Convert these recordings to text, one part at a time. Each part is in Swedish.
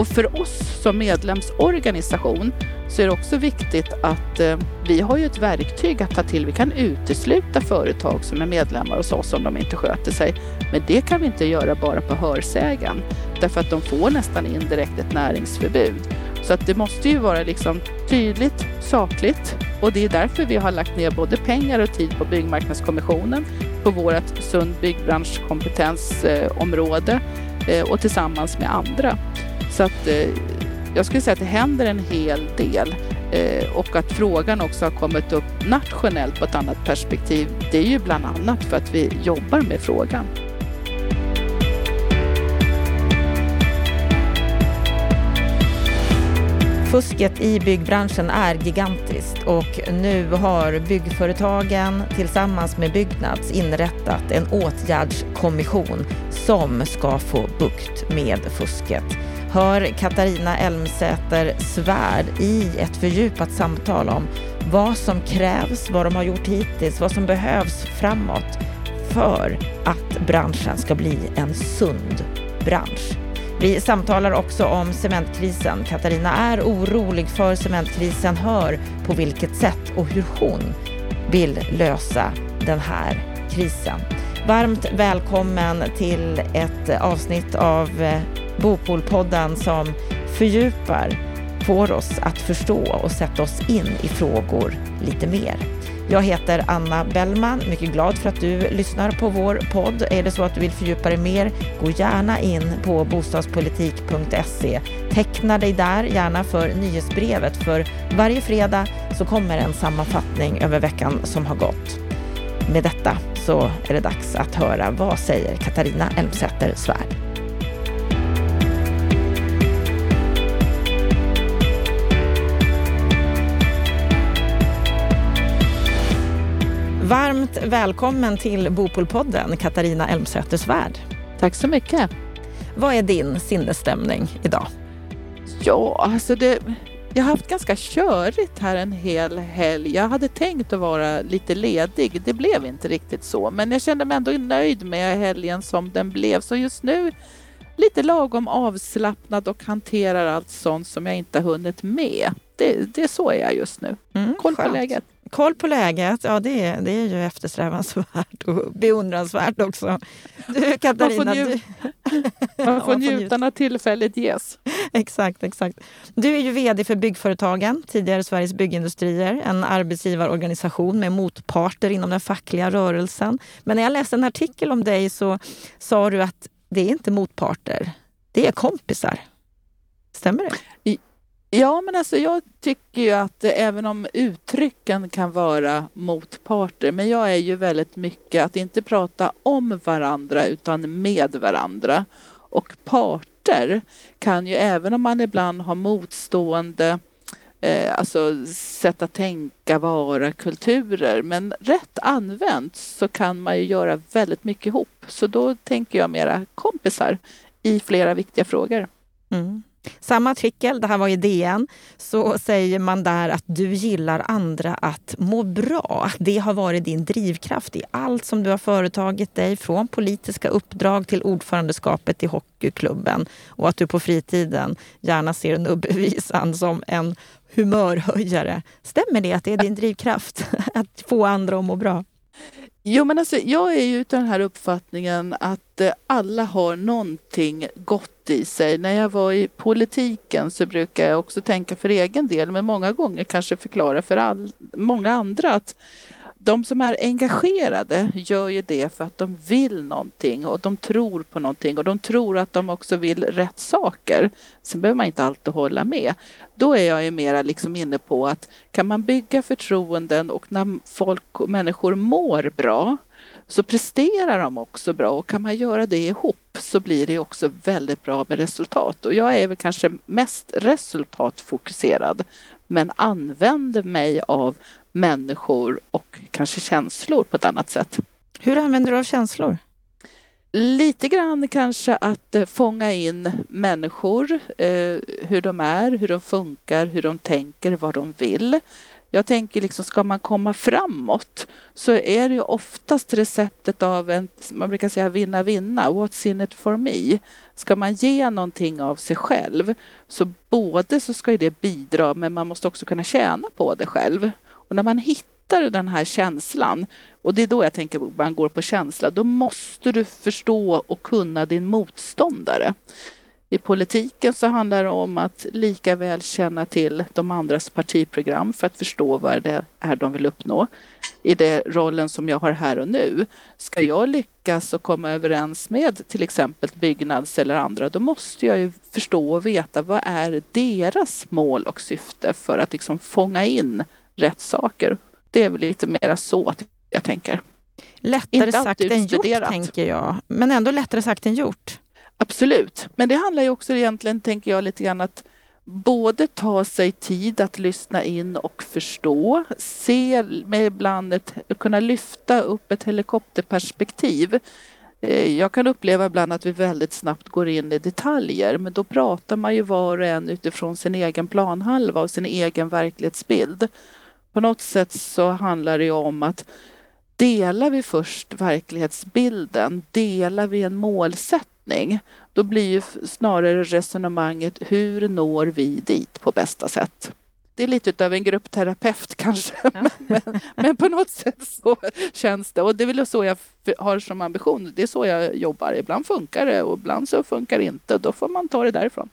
Och för oss som medlemsorganisation så är det också viktigt att eh, vi har ju ett verktyg att ta till. Vi kan utesluta företag som är medlemmar hos oss om de inte sköter sig. Men det kan vi inte göra bara på hörsägen därför att de får nästan indirekt ett näringsförbud. Så att det måste ju vara liksom tydligt, sakligt och det är därför vi har lagt ner både pengar och tid på Byggmarknadskommissionen, på vårt sund byggbranschkompetensområde eh, och tillsammans med andra. Så att eh, jag skulle säga att det händer en hel del eh, och att frågan också har kommit upp nationellt på ett annat perspektiv. Det är ju bland annat för att vi jobbar med frågan. Fusket i byggbranschen är gigantiskt och nu har byggföretagen tillsammans med Byggnads inrättat en åtgärdskommission som ska få bukt med fusket. Hör Katarina Elmsäter Svärd i ett fördjupat samtal om vad som krävs, vad de har gjort hittills, vad som behövs framåt för att branschen ska bli en sund bransch. Vi samtalar också om cementkrisen. Katarina är orolig för cementkrisen, hör på vilket sätt och hur hon vill lösa den här krisen. Varmt välkommen till ett avsnitt av eh, Bopolpodden som fördjupar, får oss att förstå och sätta oss in i frågor lite mer. Jag heter Anna Bellman, mycket glad för att du lyssnar på vår podd. Är det så att du vill fördjupa dig mer, gå gärna in på bostadspolitik.se. Teckna dig där, gärna för nyhetsbrevet, för varje fredag så kommer en sammanfattning över veckan som har gått. Med detta så är det dags att höra vad säger Katarina Elmsäter-Svärd? Varmt välkommen till Bopolpodden, Katarina Elmsäter-Svärd. Tack så mycket. Vad är din sinnesstämning idag? Ja, alltså det, jag har haft ganska körigt här en hel helg. Jag hade tänkt att vara lite ledig. Det blev inte riktigt så, men jag kände mig ändå nöjd med helgen som den blev. Så just nu lite lagom avslappnad och hanterar allt sånt som jag inte hunnit med. Det, det är så är jag just nu. Mm, Koll på läget. Koll på läget, ja det är, det är ju eftersträvansvärt och beundransvärt också. Du Katarina, man får, nju du... man får njuta när tillfället ges. exakt, exakt. Du är ju VD för Byggföretagen, tidigare Sveriges Byggindustrier, en arbetsgivarorganisation med motparter inom den fackliga rörelsen. Men när jag läste en artikel om dig så sa du att det är inte motparter, det är kompisar. Stämmer det? Ja, men alltså jag tycker ju att även om uttrycken kan vara motparter, men jag är ju väldigt mycket att inte prata om varandra utan med varandra. Och parter kan ju, även om man ibland har motstående eh, alltså sätt att tänka, vara, kulturer, men rätt använt så kan man ju göra väldigt mycket ihop. Så då tänker jag mera kompisar i flera viktiga frågor. Mm. Samma artikel, det här var i DN, så säger man där att du gillar andra att må bra. Det har varit din drivkraft i allt som du har företagit dig, från politiska uppdrag till ordförandeskapet i hockeyklubben och att du på fritiden gärna ser nubbevisan som en humörhöjare. Stämmer det att det är din drivkraft, att få andra att må bra? Jo, men alltså, jag är ju den här uppfattningen att eh, alla har någonting gott i sig. När jag var i politiken så brukar jag också tänka för egen del, men många gånger kanske förklara för all, många andra att de som är engagerade gör ju det för att de vill någonting och de tror på någonting och de tror att de också vill rätt saker. Sen behöver man inte alltid hålla med. Då är jag ju mera liksom inne på att kan man bygga förtroenden och när folk och människor mår bra så presterar de också bra och kan man göra det ihop så blir det också väldigt bra med resultat. Och jag är väl kanske mest resultatfokuserad men använder mig av människor och kanske känslor på ett annat sätt. Hur använder du av känslor? Lite grann kanske att eh, fånga in människor, eh, hur de är, hur de funkar, hur de tänker, vad de vill. Jag tänker liksom, ska man komma framåt så är det ju oftast receptet av en, man brukar säga vinna vinna, what's in it for me? Ska man ge någonting av sig själv så både så ska det bidra men man måste också kunna tjäna på det själv. Och när man hittar den här känslan och det är då jag tänker att man går på känsla, då måste du förstå och kunna din motståndare. I politiken så handlar det om att lika väl känna till de andras partiprogram för att förstå vad det är de vill uppnå. I den rollen som jag har här och nu. Ska jag lyckas och komma överens med till exempel Byggnads eller andra, då måste jag ju förstå och veta vad är deras mål och syfte för att liksom fånga in rätt saker. Det är väl lite mera så jag tänker. Lättare sagt än gjort, tänker jag. Men ändå lättare sagt än gjort. Absolut, men det handlar ju också egentligen, tänker jag, lite grann att både ta sig tid att lyssna in och förstå, se med ibland ett, kunna lyfta upp ett helikopterperspektiv. Eh, jag kan uppleva ibland att vi väldigt snabbt går in i detaljer men då pratar man ju var och en utifrån sin egen planhalva och sin egen verklighetsbild. På något sätt så handlar det om att delar vi först verklighetsbilden, delar vi en målsättning. Då blir ju snarare resonemanget hur når vi dit på bästa sätt? Det är lite av en gruppterapeut kanske, ja. men, men, på något sätt så känns det. Och det är väl så jag har som ambition. Det är så jag jobbar. Ibland funkar det och ibland så funkar det inte. Då får man ta det därifrån.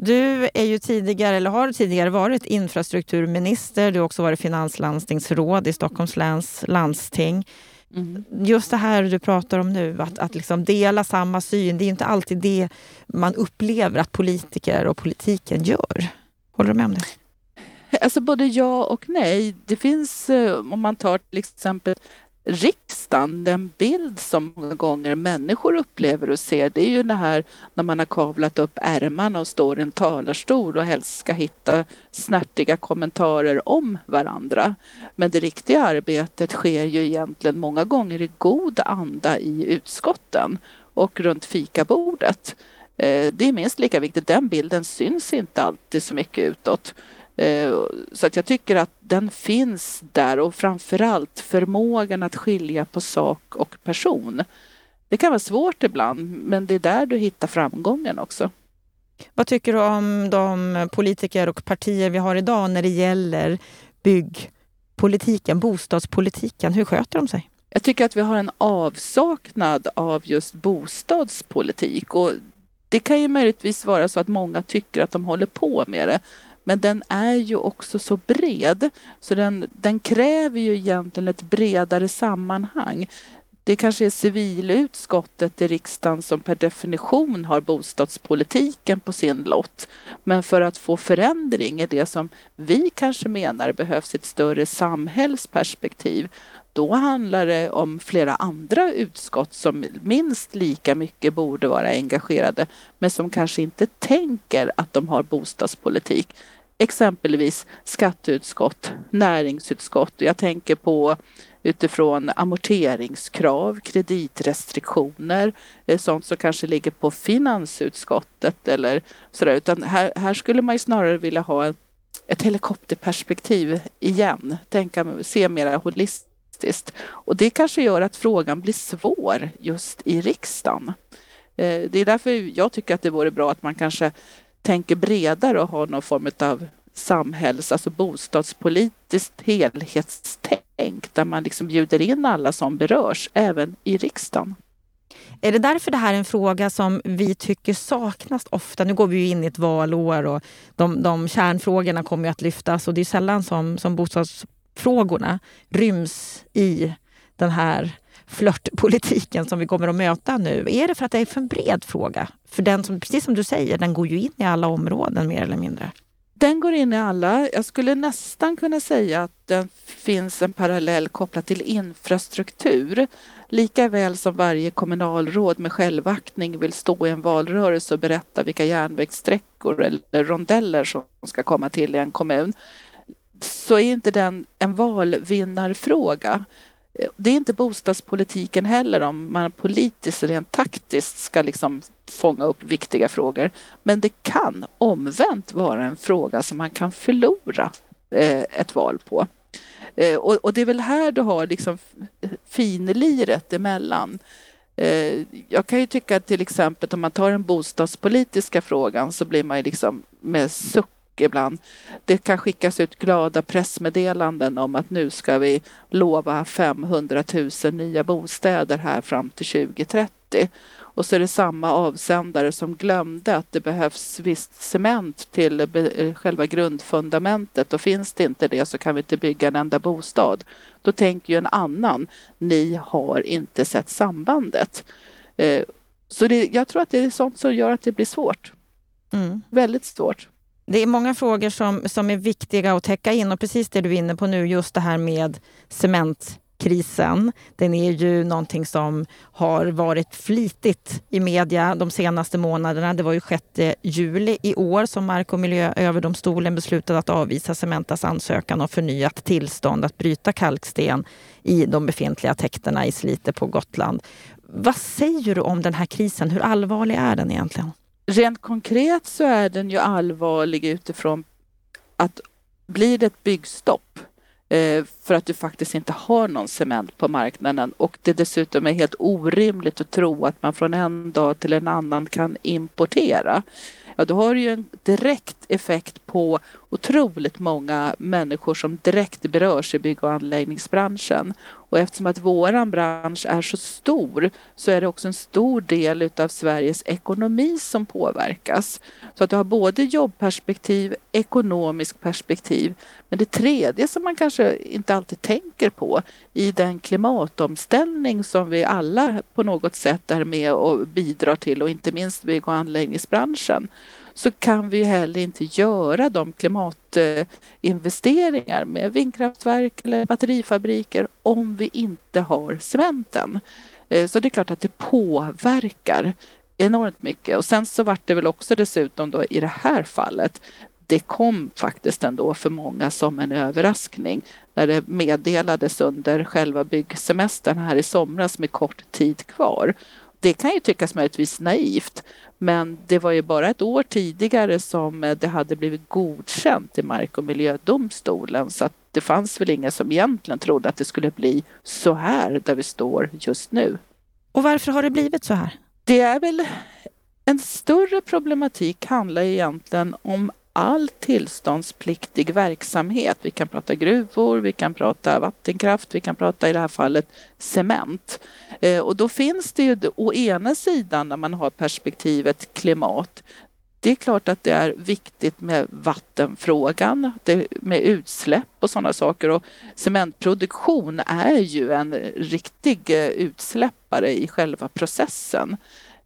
Du är ju tidigare, eller har tidigare varit infrastrukturminister. Du har också varit finanslandstingsråd i Stockholms läns landsting. Mm. Just det här du pratar om nu, att, att liksom dela samma syn. Det är inte alltid det man upplever att politiker och politiken gör. Håller du med om det? Alltså både ja och nej. Det finns, eh, om man tar till exempel riksdagen, den bild som många gånger människor upplever och ser, det är ju det här när man har kavlat upp ärmarna och står i en talarstol och helst ska hitta snärtiga kommentarer om varandra. Men det riktiga arbetet sker ju egentligen många gånger i god anda i utskotten och runt fikabordet. Eh, det är minst lika viktigt. Den bilden syns inte alltid så mycket utåt. Eh, så att jag tycker att den finns där och framförallt förmågan att skilja på sak och person. Det kan vara svårt ibland, men det är där du hittar framgången också. Vad tycker du om de politiker och partier vi har idag när det gäller byggpolitiken, bostadspolitiken? Hur sköter de sig? Jag tycker att vi har en avsaknad av just bostadspolitik och det kan ju möjligtvis vara så att många tycker att de håller på med det. Men den är ju också så bred så den, den kräver ju egentligen ett bredare sammanhang. Det kanske är civilutskottet i riksdagen som per definition har bostadspolitiken på sin lott. Men för att få förändring i det som vi kanske menar behövs ett större samhällsperspektiv då handlar det om flera andra utskott som minst lika mycket borde vara engagerade men som kanske inte tänker att de har bostadspolitik exempelvis skatteutskott, näringsutskott. Jag tänker på utifrån amorteringskrav, kreditrestriktioner, eh, sånt som kanske ligger på finansutskottet eller sådär. Utan här, här skulle man ju snarare vilja ha ett helikopterperspektiv igen, tänka, se mer holistiskt. Och det kanske gör att frågan blir svår just i riksdagen. Eh, det är därför jag tycker att det vore bra att man kanske tänker bredare och har någon form av samhälls, alltså bostadspolitiskt helhetstänk där man liksom bjuder in alla som berörs, även i riksdagen. Är det därför det här är en fråga som vi tycker saknas ofta? Nu går vi ju in i ett valår och de, de kärnfrågorna kommer att lyftas och det är sällan som, som bostadsfrågorna ryms i den här flörtpolitiken som vi kommer att möta nu? Är det för att det är för en bred fråga? För den som, precis som du säger, den går ju in i alla områden mer eller mindre. Den går in i alla. Jag skulle nästan kunna säga att det finns en parallell kopplat till infrastruktur. Lika väl som varje kommunalråd med självaktning vill stå i en valrörelse och berätta vilka järnvägssträckor eller rondeller som ska komma till i en kommun så är inte den en valvinnarfråga. Det är inte bostadspolitiken heller om man politiskt rent taktiskt ska liksom fånga upp viktiga frågor. Men det kan omvänt vara en fråga som man kan förlora eh, ett val på. Eh, och, det är väl här du har liksom finliret emellan. Eh, jag kan ju tycka att till exempel om man tar den bostadspolitiska frågan så blir man ju liksom med suck ibland. Det kan skickas ut glada pressmeddelanden om att nu ska vi lova 500 000 nya bostäder här fram till 2030. Och så är det samma avsändare som glömde att det behövs visst cement till eh, själva grundfundamentet och finns det inte det så kan vi inte bygga en enda bostad. Då tänker ju en annan, ni har inte sett sambandet. Eh, så det, jag tror att det är sånt som gör att det blir svårt. Mm. Väldigt svårt. Det är många frågor som, som är viktiga att täcka in och precis det du är inne på nu, just det här med krisen. Den är ju någonting som har varit flitigt i media de senaste månaderna. Det var ju 6 juli i år som Mark och miljööverdomstolen beslutade att avvisa Cementas ansökan om förnyat tillstånd att bryta kalksten i de befintliga täkterna i Slite på Gotland. Vad säger du om den här krisen? Hur allvarlig är den egentligen? Rent konkret så är den ju allvarlig utifrån att blir det ett byggstopp Eh, för att du faktiskt inte har någon cement på marknaden. Och det dessutom är helt orimligt att tro att man från en dag till en annan kan importera. Ja då har det ju en direkt effekt på otroligt många människor som direkt berörs i bygg och anläggningsbranschen. Och eftersom att våran bransch är så stor så är det också en stor del utav Sveriges ekonomi som påverkas. Så att du har både jobbperspektiv, ekonomisk perspektiv. Men det tredje som man kanske inte alltid tänker på i den klimatomställning som vi alla på något sätt är med och bidrar till och inte minst bygg och anläggningsbranschen så kan vi heller inte göra de klimatinvesteringar med vindkraftverk eller batterifabriker om vi inte har cementen. Eh, så det är klart att det påverkar enormt mycket. Och sen så vart det väl också dessutom då i det här fallet det kom faktiskt ändå för många som en överraskning när det meddelades under själva byggsemestern här i somras med kort tid kvar. Det kan ju tyckas möjligtvis naivt men det var ju bara ett år tidigare som det hade blivit godkänt i Mark och miljödomstolen så att det fanns väl ingen som egentligen trodde att det skulle bli så här där vi står just nu. Och varför har det blivit så här? Det är väl en större problematik handlar egentligen om all tillståndspliktig verksamhet. Vi kan prata gruvor, vi kan prata vattenkraft, vi kan prata i det här fallet cement. Eh, och då finns det ju å ena sidan när man har perspektivet klimat det är klart att det är viktigt med vattenfrågan, med utsläpp och sådana saker. Och cementproduktion är ju en riktig eh, utsläppare i själva processen.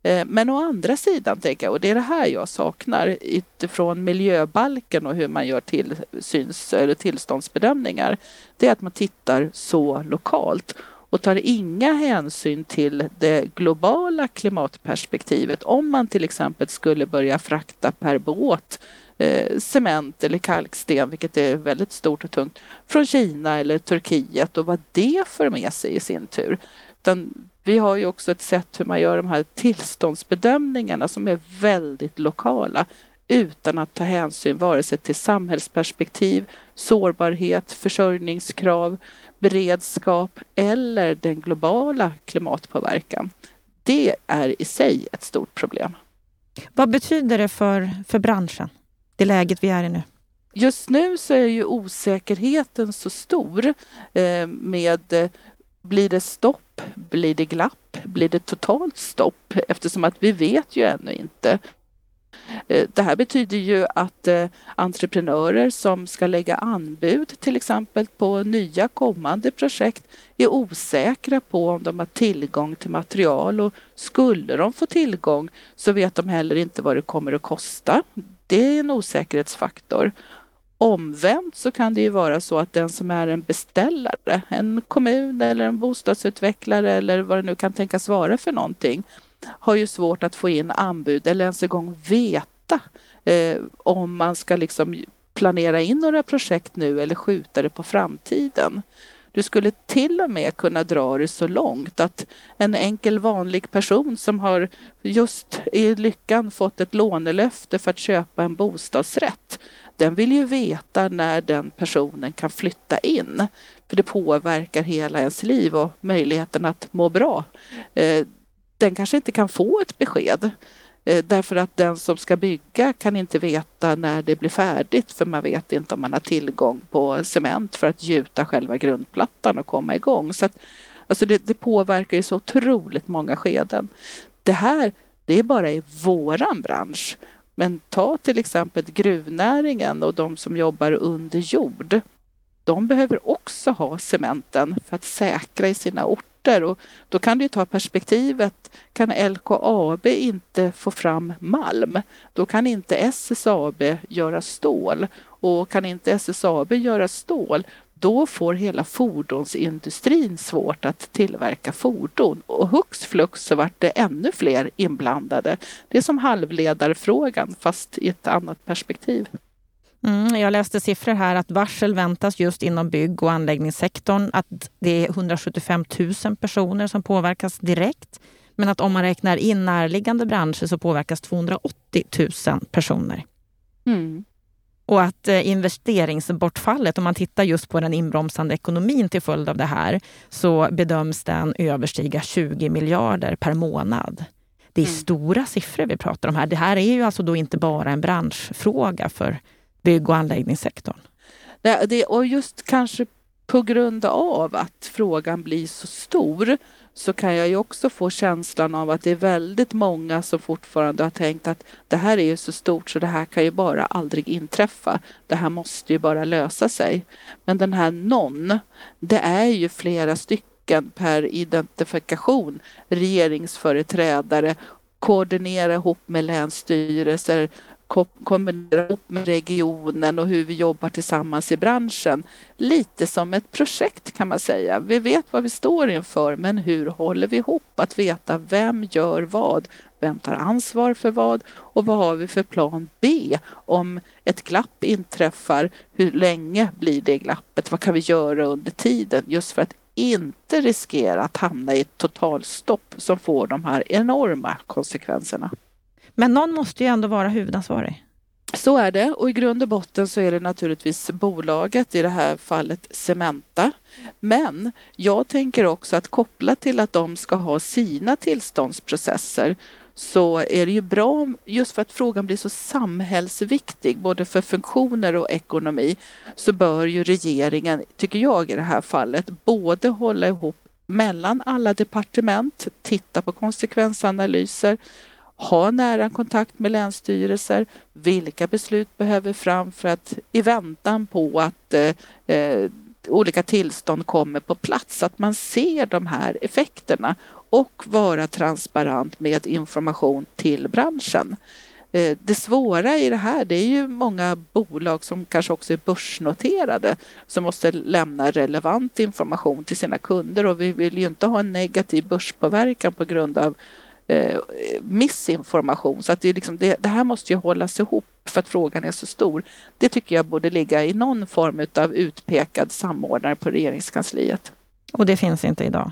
Eh, men å andra sidan, tänker jag, och det är det här jag saknar utifrån miljöbalken och hur man gör tillsyns eller tillståndsbedömningar, det är att man tittar så lokalt och tar inga hänsyn till det globala klimatperspektivet. Om man till exempel skulle börja frakta per båt eh, cement eller kalksten, vilket är väldigt stort och tungt, från Kina eller Turkiet och vad det för med sig i sin tur. Utan vi har ju också ett sätt hur man gör de här tillståndsbedömningarna som är väldigt lokala utan att ta hänsyn vare sig till samhällsperspektiv, sårbarhet, försörjningskrav, beredskap eller den globala klimatpåverkan. Det är i sig ett stort problem. Vad betyder det för, för branschen, det läget vi är i nu? Just nu så är ju osäkerheten så stor eh, med blir det stopp? Blir det glapp? Blir det totalt stopp? Eftersom att vi vet ju ännu inte. Eh, det här betyder ju att eh, entreprenörer som ska lägga anbud till exempel på nya kommande projekt är osäkra på om de har tillgång till material och skulle de få tillgång så vet de heller inte vad det kommer att kosta. Det är en osäkerhetsfaktor. Omvänt så kan det ju vara så att den som är en beställare, en kommun eller en bostadsutvecklare eller vad det nu kan tänkas vara för någonting, har ju svårt att få in anbud eller ens en gång veta eh, om man ska liksom planera in några projekt nu eller skjuta det på framtiden. Du skulle till och med kunna dra det så långt att en enkel vanlig person som har just i lyckan fått ett lånelöfte för att köpa en bostadsrätt den vill ju veta när den personen kan flytta in. För det påverkar hela ens liv och möjligheten att må bra. Eh, den kanske inte kan få ett besked. Eh, därför att den som ska bygga kan inte veta när det blir färdigt för man vet inte om man har tillgång på cement för att gjuta själva grundplattan och komma igång. Så att, alltså det, det påverkar ju så otroligt många skeden. Det här, det är bara i våran bransch. Men ta till exempel gruvnäringen och de som jobbar under jord. De behöver också ha cementen för att säkra i sina orter. Och då kan du ta perspektivet, kan LKAB inte få fram malm, då kan inte SSAB göra stål. Och kan inte SSAB göra stål, då får hela fordonsindustrin svårt att tillverka fordon och hux flux så vart det ännu fler inblandade. Det är som halvledarfrågan fast i ett annat perspektiv. Mm, jag läste siffror här att varsel väntas just inom bygg och anläggningssektorn. Att det är 175 000 personer som påverkas direkt. Men att om man räknar in närliggande branscher så påverkas 280 000 personer. Mm. Och att eh, investeringsbortfallet, om man tittar just på den inbromsande ekonomin till följd av det här, så bedöms den överstiga 20 miljarder per månad. Det är mm. stora siffror vi pratar om här. Det här är ju alltså då inte bara en branschfråga för bygg och anläggningssektorn? Det, det, och just kanske på grund av att frågan blir så stor så kan jag ju också få känslan av att det är väldigt många som fortfarande har tänkt att det här är ju så stort så det här kan ju bara aldrig inträffa. Det här måste ju bara lösa sig. Men den här någon, det är ju flera stycken per identifikation regeringsföreträdare koordinera ihop med länsstyrelser, kombinera ihop med regionen och hur vi jobbar tillsammans i branschen. Lite som ett projekt kan man säga. Vi vet vad vi står inför men hur håller vi ihop? Att veta vem gör vad? Vem tar ansvar för vad? Och vad har vi för plan B om ett glapp inträffar? Hur länge blir det glappet? Vad kan vi göra under tiden? Just för att inte riskera att hamna i ett totalstopp som får de här enorma konsekvenserna. Men någon måste ju ändå vara huvudansvarig. Så är det och i grund och botten så är det naturligtvis bolaget, i det här fallet Cementa. Men jag tänker också att kopplat till att de ska ha sina tillståndsprocesser så är det ju bra just för att frågan blir så samhällsviktig både för funktioner och ekonomi så bör ju regeringen, tycker jag i det här fallet, både hålla ihop mellan alla departement, titta på konsekvensanalyser ha nära kontakt med länsstyrelser. Vilka beslut behöver fram för att i väntan på att eh, eh, olika tillstånd kommer på plats, att man ser de här effekterna och vara transparent med information till branschen. Eh, det svåra i det här det är ju många bolag som kanske också är börsnoterade som måste lämna relevant information till sina kunder och vi vill ju inte ha en negativ börspåverkan på grund av eh, missinformation. Så att det, liksom, det, det, här måste ju hållas ihop för att frågan är så stor. Det tycker jag borde ligga i någon form av utpekad samordnare på regeringskansliet. Och det finns inte idag?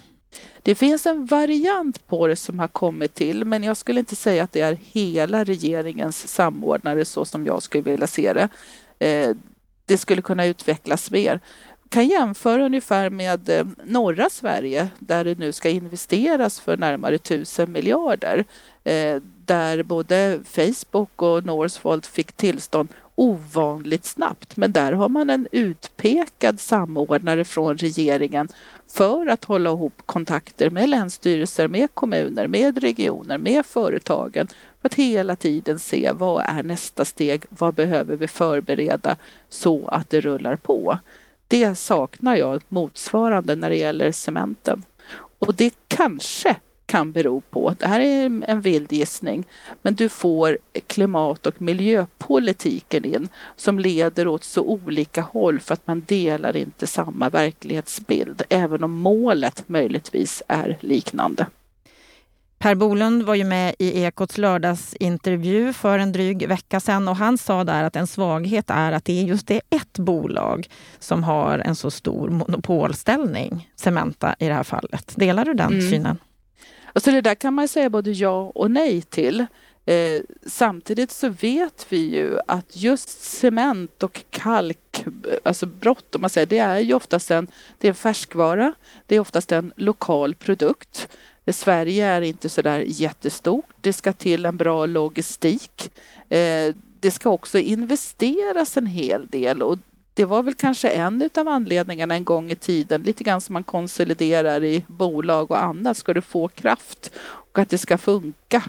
Det finns en variant på det som har kommit till, men jag skulle inte säga att det är hela regeringens samordnare så som jag skulle vilja se det. Eh, det skulle kunna utvecklas mer kan jämföra ungefär med eh, norra Sverige där det nu ska investeras för närmare tusen miljarder. Eh, där både Facebook och Northvolt fick tillstånd ovanligt snabbt. Men där har man en utpekad samordnare från regeringen för att hålla ihop kontakter med länsstyrelser, med kommuner, med regioner, med företagen för att hela tiden se vad är nästa steg, vad behöver vi förbereda så att det rullar på. Det saknar jag motsvarande när det gäller cementen. Och det kanske kan bero på, det här är en vild gissning, men du får klimat och miljöpolitiken in som leder åt så olika håll för att man delar inte samma verklighetsbild, även om målet möjligtvis är liknande. Per Bolund var ju med i Ekots lördagsintervju för en dryg vecka sedan och han sa där att en svaghet är att det är just det ett bolag som har en så stor monopolställning, Cementa i det här fallet. Delar du den mm. synen? Alltså det där kan man säga både ja och nej till. Eh, samtidigt så vet vi ju att just cement och kalk, alltså brott om man säger, det är ju oftast en, det är en färskvara, det är oftast en lokal produkt. Eh, Sverige är inte så där jättestort. Det ska till en bra logistik. Eh, det ska också investeras en hel del och det var väl kanske en av anledningarna en gång i tiden, lite grann som man konsoliderar i bolag och annat. Ska du få kraft och att det ska funka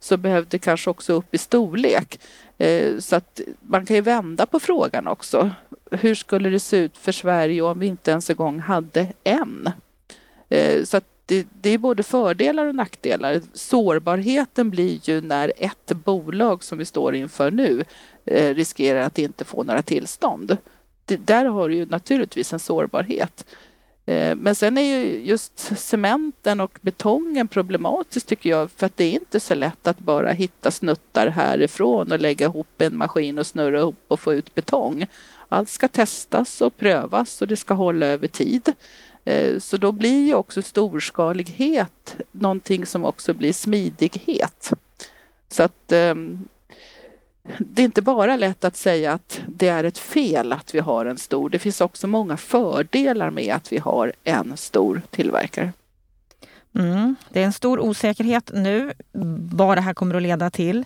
så behövde det kanske också upp i storlek. Eh, så att man kan ju vända på frågan också. Hur skulle det se ut för Sverige om vi inte ens en gång hade en? Så att det, det, är både fördelar och nackdelar. Sårbarheten blir ju när ett bolag som vi står inför nu eh, riskerar att inte få några tillstånd. Det, där har du ju naturligtvis en sårbarhet. Eh, men sen är ju just cementen och betongen problematiskt tycker jag för att det är inte så lätt att bara hitta snuttar härifrån och lägga ihop en maskin och snurra ihop och få ut betong. Allt ska testas och prövas och det ska hålla över tid. Eh, så då blir ju också storskalighet någonting som också blir smidighet. Så att ehm, det är inte bara lätt att säga att det är ett fel att vi har en stor. Det finns också många fördelar med att vi har en stor tillverkare. Mm, det är en stor osäkerhet nu vad det här kommer att leda till.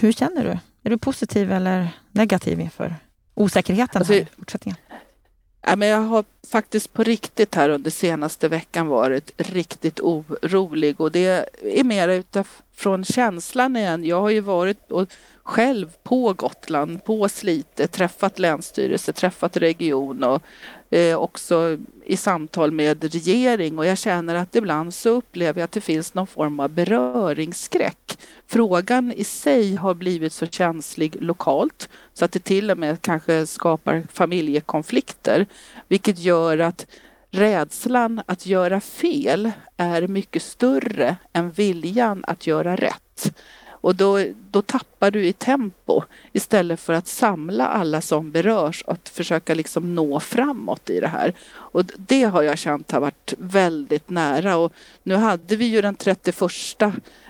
Hur känner du? Är du positiv eller negativ inför osäkerheten alltså, här Ja, men jag har faktiskt på riktigt här under senaste veckan varit riktigt orolig och det är mer utifrån känslan igen. Jag har ju varit och själv på Gotland, på Slite, träffat länsstyrelse, träffat region och eh, också i samtal med regering och jag känner att ibland så upplever jag att det finns någon form av beröringsskräck. Frågan i sig har blivit så känslig lokalt så att det till och med kanske skapar familjekonflikter, vilket gör att rädslan att göra fel är mycket större än viljan att göra rätt. Och då, då tappar du i tempo istället för att samla alla som berörs och att försöka liksom nå framåt i det här. Och det har jag känt har varit väldigt nära. Och nu hade vi ju den 31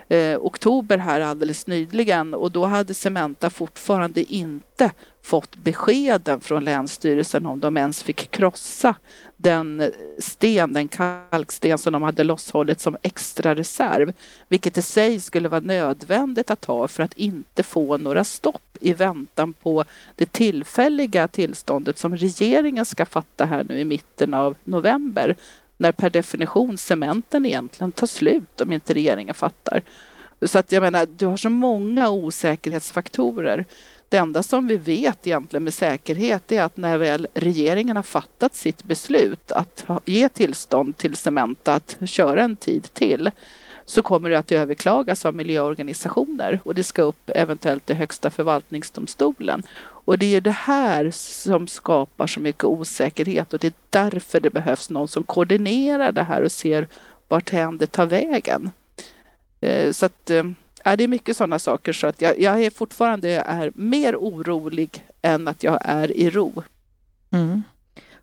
eh, oktober här alldeles nyligen och då hade Cementa fortfarande inte fått beskeden från Länsstyrelsen om de ens fick krossa den sten, den kalksten som de hade losshållit som extra reserv, vilket i sig skulle vara nödvändigt att ha för att inte få några stopp i väntan på det tillfälliga tillståndet som regeringen ska fatta här nu i mitten av november, när per definition cementen egentligen tar slut om inte regeringen fattar. Så att jag menar, du har så många osäkerhetsfaktorer. Det enda som vi vet egentligen med säkerhet är att när väl regeringen har fattat sitt beslut att ge tillstånd till Cementa att köra en tid till så kommer det att överklagas av miljöorganisationer och det ska upp eventuellt till Högsta förvaltningsdomstolen. Och det är det här som skapar så mycket osäkerhet och det är därför det behövs någon som koordinerar det här och ser vart det tar vägen. Eh, så att eh, ja, det är mycket sådana saker så att jag, jag är fortfarande är mer orolig än att jag är i ro. Mm.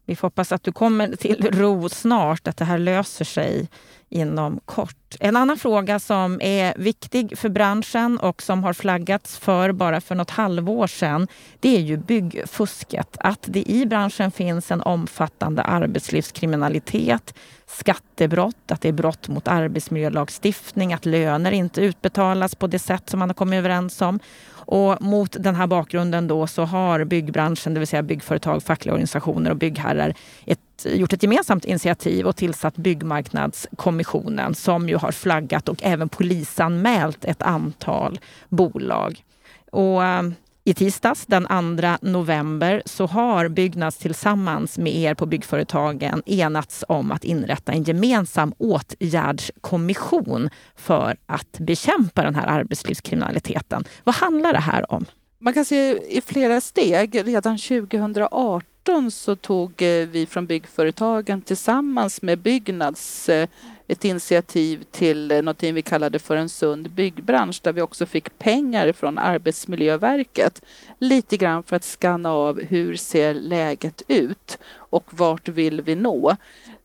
Vi får hoppas att du kommer till ro snart, att det här löser sig inom kort. En annan fråga som är viktig för branschen och som har flaggats för bara för något halvår sedan, det är ju byggfusket. Att det i branschen finns en omfattande arbetslivskriminalitet, skattebrott, att det är brott mot arbetsmiljölagstiftning, att löner inte utbetalas på det sätt som man har kommit överens om. Och mot den här bakgrunden då så har byggbranschen, det vill säga byggföretag, fackliga organisationer och byggherrar ett, gjort ett gemensamt initiativ och tillsatt Byggmarknadskommissionen som ju har flaggat och även polisanmält ett antal bolag. Och eh, i tisdags den 2 november så har Byggnads tillsammans med er på byggföretagen enats om att inrätta en gemensam åtgärdskommission för att bekämpa den här arbetslivskriminaliteten. Vad handlar det här om? Man kan se i flera steg. Redan 2018 så tog eh, vi från byggföretagen tillsammans med Byggnads eh, ett initiativ till eh, någonting vi kallade för en sund byggbransch där vi också fick pengar från Arbetsmiljöverket. Lite grann för att skanna av hur ser läget ut och vart vill vi nå?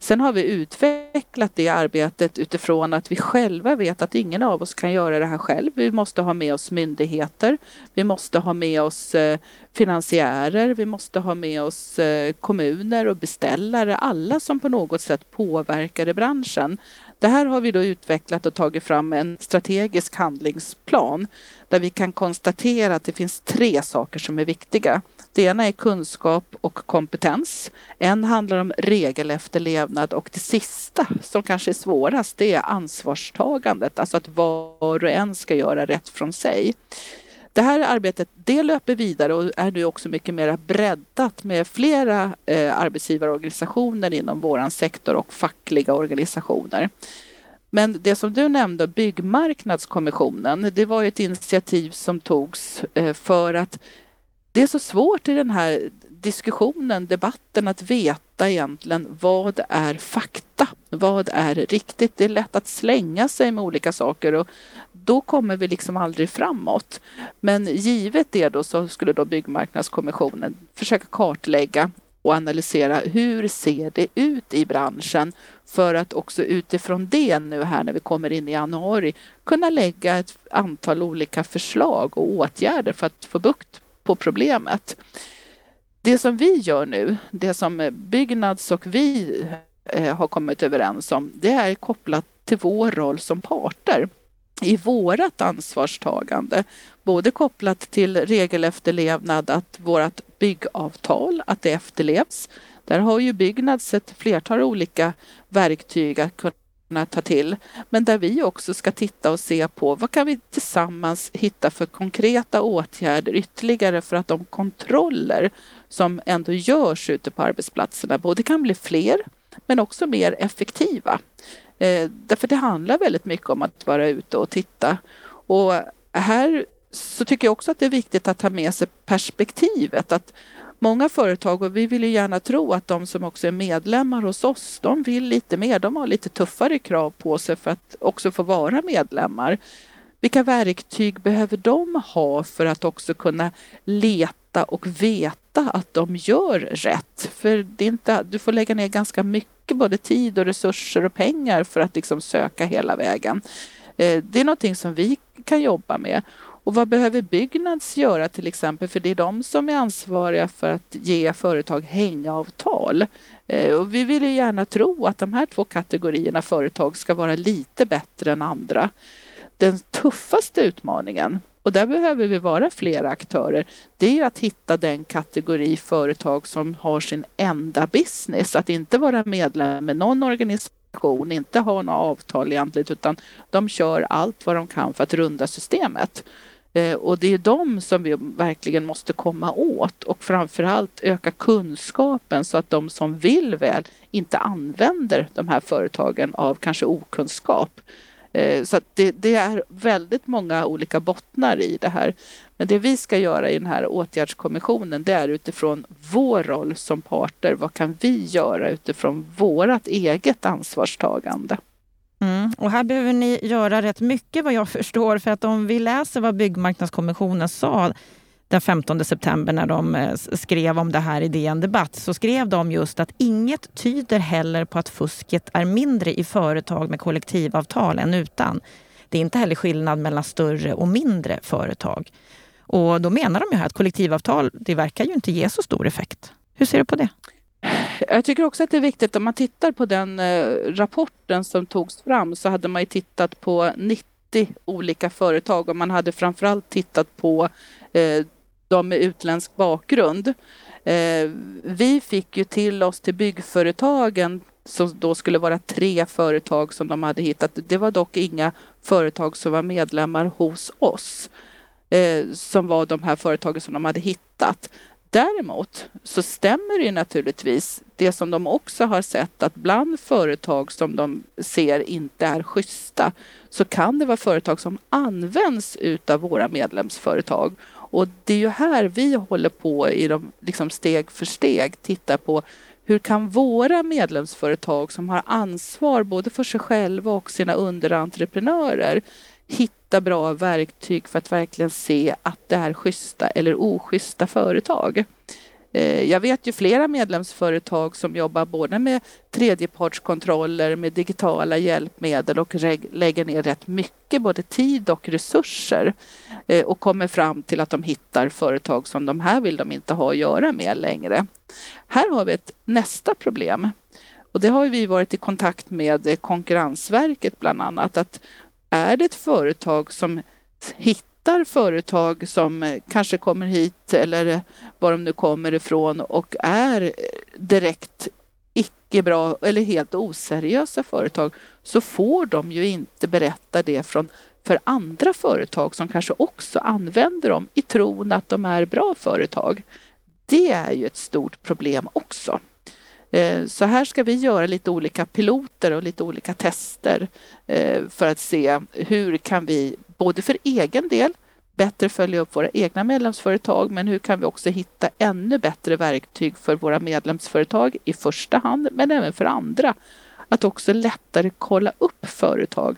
Sen har vi utvecklat det arbetet utifrån att vi själva vet att ingen av oss kan göra det här själv. Vi måste ha med oss myndigheter, vi måste ha med oss eh, finansiärer, vi måste ha med oss eh, kommuner och beställare, alla som på något sätt påverkar i branschen. Det här har vi då utvecklat och tagit fram en strategisk handlingsplan där vi kan konstatera att det finns tre saker som är viktiga. Det ena är kunskap och kompetens. En handlar om regelefterlevnad och det sista som kanske är svårast det är ansvarstagandet, alltså att var och en ska göra rätt från sig. Det här arbetet det löper vidare och är nu också mycket mer breddat med flera eh, arbetsgivarorganisationer inom vår sektor och fackliga organisationer. Men det som du nämnde, Byggmarknadskommissionen, det var ett initiativ som togs eh, för att det är så svårt i den här diskussionen, debatten att veta egentligen vad är fakta? Vad är riktigt? Det är lätt att slänga sig med olika saker och då kommer vi liksom aldrig framåt. Men givet det då så skulle då Byggmarknadskommissionen försöka kartlägga och analysera hur ser det ut i branschen för att också utifrån det nu här när vi kommer in i januari kunna lägga ett antal olika förslag och åtgärder för att få bukt på problemet. Det som vi gör nu, det som Byggnads och vi eh, har kommit överens om, det är kopplat till vår roll som parter i vårat ansvarstagande, både kopplat till regelefterlevnad, att vårt byggavtal, att det efterlevs. Där har ju Byggnads ett flertal olika verktyg att kunna ta till, men där vi också ska titta och se på vad kan vi tillsammans hitta för konkreta åtgärder ytterligare för att de kontroller som ändå görs ute på arbetsplatserna både kan bli fler men också mer effektiva. Eh, därför det handlar väldigt mycket om att vara ute och titta. Och här så tycker jag också att det är viktigt att ta med sig perspektivet att många företag, och vi vill ju gärna tro att de som också är medlemmar hos oss, de vill lite mer, de har lite tuffare krav på sig för att också få vara medlemmar. Vilka verktyg behöver de ha för att också kunna leta och veta att de gör rätt? För det är inte, du får lägga ner ganska mycket både tid och resurser och pengar för att liksom söka hela vägen. Eh, det är någonting som vi kan jobba med. Och vad behöver Byggnads göra till exempel? För det är de som är ansvariga för att ge företag hängavtal. Eh, och vi vill ju gärna tro att de här två kategorierna företag ska vara lite bättre än andra den tuffaste utmaningen, och där behöver vi vara flera aktörer, det är att hitta den kategori företag som har sin enda business. Att inte vara medlem med någon organisation, inte ha några avtal egentligen, utan de kör allt vad de kan för att runda systemet. Eh, och det är de som vi verkligen måste komma åt och framförallt öka kunskapen så att de som vill väl inte använder de här företagen av kanske okunskap. Eh, så det, det, är väldigt många olika bottnar i det här. Men det vi ska göra i den här åtgärdskommissionen det är utifrån vår roll som parter. Vad kan vi göra utifrån vårt eget ansvarstagande? Mm. Och här behöver ni göra rätt mycket vad jag förstår. För att om vi läser vad Byggmarknadskommissionen sa den 15 september när de eh, skrev om det här i DN Debatt så skrev de just att inget tyder heller på att fusket är mindre i företag med kollektivavtal än utan. Det är inte heller skillnad mellan större och mindre företag. Och då menar de ju här att kollektivavtal, det verkar ju inte ge så stor effekt. Hur ser du på det? Jag tycker också att det är viktigt om man tittar på den eh, rapporten som togs fram så hade man ju tittat på 90 olika företag och man hade framförallt tittat på eh, de med utländsk bakgrund. Eh, vi fick ju till oss till byggföretagen som då skulle vara tre företag som de hade hittat. Det var dock inga företag som var medlemmar hos oss eh, som var de här företagen som de hade hittat. Däremot så stämmer det naturligtvis det som de också har sett att bland företag som de ser inte är schyssta så kan det vara företag som används utav våra medlemsföretag och det är ju här vi håller på i de, liksom steg för steg titta på hur kan våra medlemsföretag som har ansvar både för sig själva och sina underentreprenörer hitta bra verktyg för att verkligen se att det är schyssta eller oschyssta företag. Eh, jag vet ju flera medlemsföretag som jobbar både med tredjepartskontroller, med digitala hjälpmedel och lägger ner rätt mycket både tid och resurser eh, och kommer fram till att de hittar företag som de här vill de inte ha att göra med längre. Här har vi ett nästa problem och det har vi varit i kontakt med Konkurrensverket bland annat att är det ett företag som hittar företag som eh, kanske kommer hit eller var de nu kommer ifrån och är direkt icke bra eller helt oseriösa företag så får de ju inte berätta det från för andra företag som kanske också använder dem i tron att de är bra företag. Det är ju ett stort problem också. Eh, så här ska vi göra lite olika piloter och lite olika tester eh, för att se hur kan vi både för egen del bättre följa upp våra egna medlemsföretag men hur kan vi också hitta ännu bättre verktyg för våra medlemsföretag i första hand men även för andra. Att också lättare kolla upp företag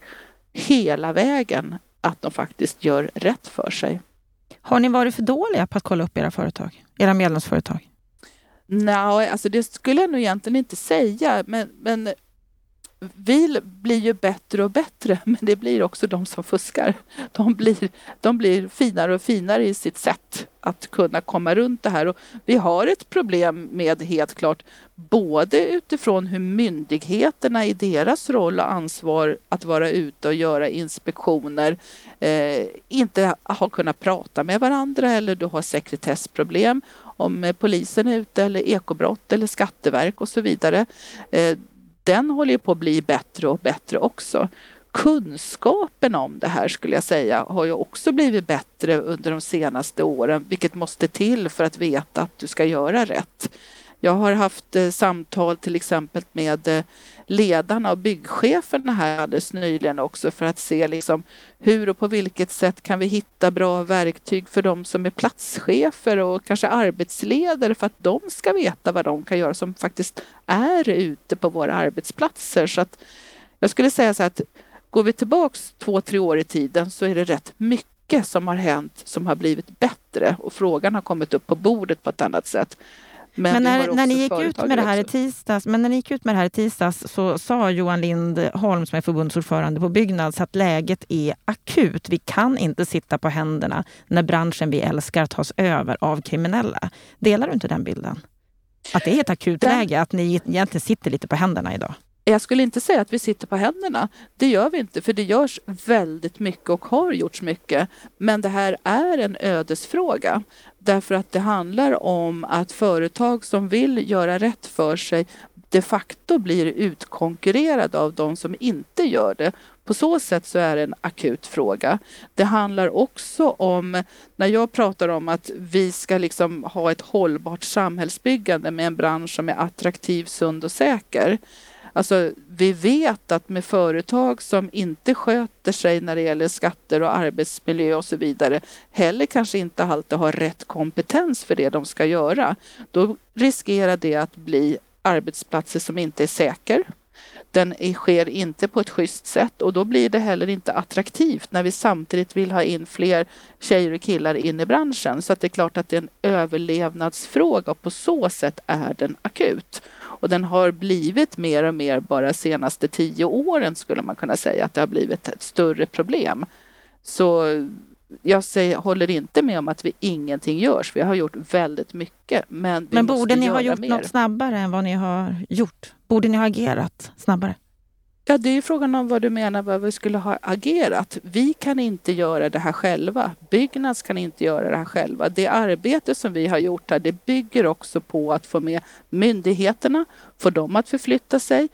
hela vägen att de faktiskt gör rätt för sig. Har ni varit för dåliga på att kolla upp era företag, era medlemsföretag? Nej, alltså det skulle jag nog egentligen inte säga, men, men vi blir ju bättre och bättre, men det blir också de som fuskar. De blir, de blir finare och finare i sitt sätt att kunna komma runt det här. Och vi har ett problem med helt klart både utifrån hur myndigheterna i deras roll och ansvar att vara ute och göra inspektioner eh, inte har kunnat prata med varandra eller du har sekretessproblem om polisen är ute eller ekobrott eller skatteverk och så vidare. Eh, den håller ju på att bli bättre och bättre också. Kunskapen om det här skulle jag säga har ju också blivit bättre under de senaste åren, vilket måste till för att veta att du ska göra rätt. Jag har haft eh, samtal till exempel med eh, ledarna och byggcheferna här alldeles nyligen också för att se liksom hur och på vilket sätt kan vi hitta bra verktyg för de som är platschefer och kanske arbetsledare för att de ska veta vad de kan göra som faktiskt är ute på våra arbetsplatser. Så att jag skulle säga så att går vi tillbaks två, tre år i tiden så är det rätt mycket som har hänt som har blivit bättre och frågan har kommit upp på bordet på ett annat sätt. Men, men när, när, ni gick ut med det här i tisdags, men när ni gick ut med det här i tisdags så sa Johan Lindholm, som är förbundsordförande på Byggnads, att läget är akut. Vi kan inte sitta på händerna när branschen vi älskar tas över av kriminella. Delar du inte den bilden? Att det är ett akut den... läge, att ni egentligen sitter lite på händerna idag? Jag skulle inte säga att vi sitter på händerna. Det gör vi inte, för det görs väldigt mycket och har gjorts mycket. Men det här är en ödesfråga. Därför att det handlar om att företag som vill göra rätt för sig de facto blir utkonkurrerade av de som inte gör det. På så sätt så är det en akut fråga. Det handlar också om, när jag pratar om att vi ska liksom ha ett hållbart samhällsbyggande med en bransch som är attraktiv, sund och säker Alltså, vi vet att med företag som inte sköter sig när det gäller skatter och arbetsmiljö och så vidare, heller kanske inte alltid har rätt kompetens för det de ska göra, då riskerar det att bli arbetsplatser som inte är säker. Den sker inte på ett schysst sätt och då blir det heller inte attraktivt när vi samtidigt vill ha in fler tjejer och killar in i branschen. Så att det är klart att det är en överlevnadsfråga och på så sätt är den akut. Och den har blivit mer och mer bara senaste tio åren skulle man kunna säga att det har blivit ett större problem. Så jag säger, håller inte med om att vi ingenting görs. Vi har gjort väldigt mycket. Men, men borde ni ha gjort mer. något snabbare än vad ni har gjort? Borde ni ha agerat snabbare? Ja, det är frågan om vad du menar vad vi skulle ha agerat. Vi kan inte göra det här själva. Byggnads kan inte göra det här själva. Det arbete som vi har gjort här, det bygger också på att få med myndigheterna, få dem att förflytta sig